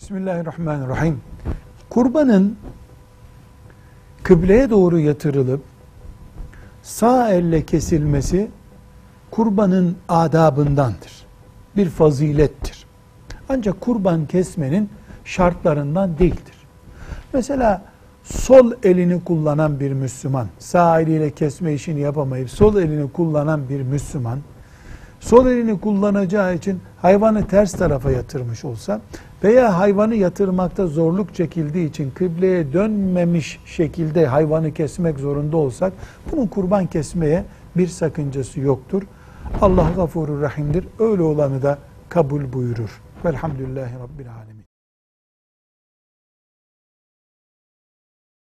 Bismillahirrahmanirrahim. Kurbanın kıbleye doğru yatırılıp sağ elle kesilmesi kurbanın adabındandır. Bir fazilettir. Ancak kurban kesmenin şartlarından değildir. Mesela sol elini kullanan bir Müslüman, sağ eliyle kesme işini yapamayıp sol elini kullanan bir Müslüman, sol elini kullanacağı için hayvanı ters tarafa yatırmış olsa veya hayvanı yatırmakta zorluk çekildiği için kıbleye dönmemiş şekilde hayvanı kesmek zorunda olsak bunun kurban kesmeye bir sakıncası yoktur. Allah gafurur rahimdir. Öyle olanı da kabul buyurur. Velhamdülillahi Rabbil alemin.